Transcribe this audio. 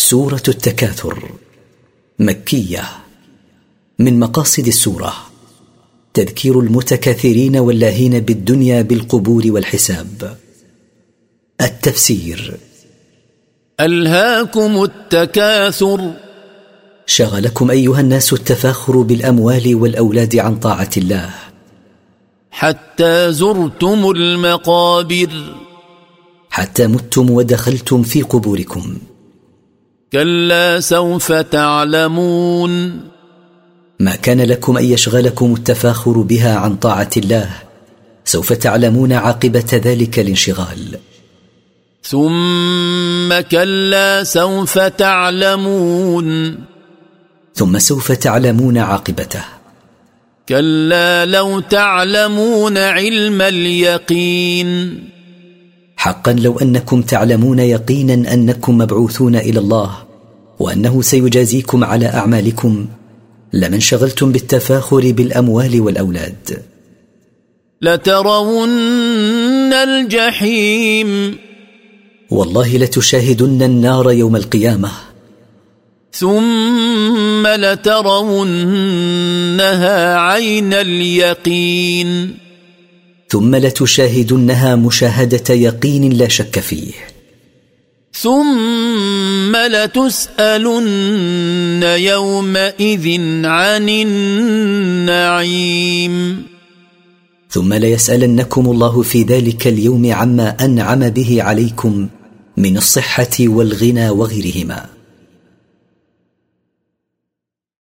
سورة التكاثر مكية من مقاصد السورة تذكير المتكاثرين واللاهين بالدنيا بالقبور والحساب. التفسير ألهاكم التكاثر. شغلكم أيها الناس التفاخر بالأموال والأولاد عن طاعة الله. حتى زرتم المقابر. حتى متم ودخلتم في قبوركم. كلا سوف تعلمون. ما كان لكم أن يشغلكم التفاخر بها عن طاعة الله؟ سوف تعلمون عاقبة ذلك الانشغال. ثم كلا سوف تعلمون. ثم سوف تعلمون عاقبته. كلا لو تعلمون علم اليقين. حقا لو أنكم تعلمون يقينا أنكم مبعوثون إلى الله وأنه سيجازيكم على أعمالكم لما انشغلتم بالتفاخر بالأموال والأولاد. لترون الجحيم. والله لتشاهدن النار يوم القيامة. ثم لترونها عين اليقين. ثم لتشاهدنها مشاهدة يقين لا شك فيه. ثم لتسألن يومئذ عن النعيم. ثم ليسألنكم الله في ذلك اليوم عما أنعم به عليكم من الصحة والغنى وغيرهما.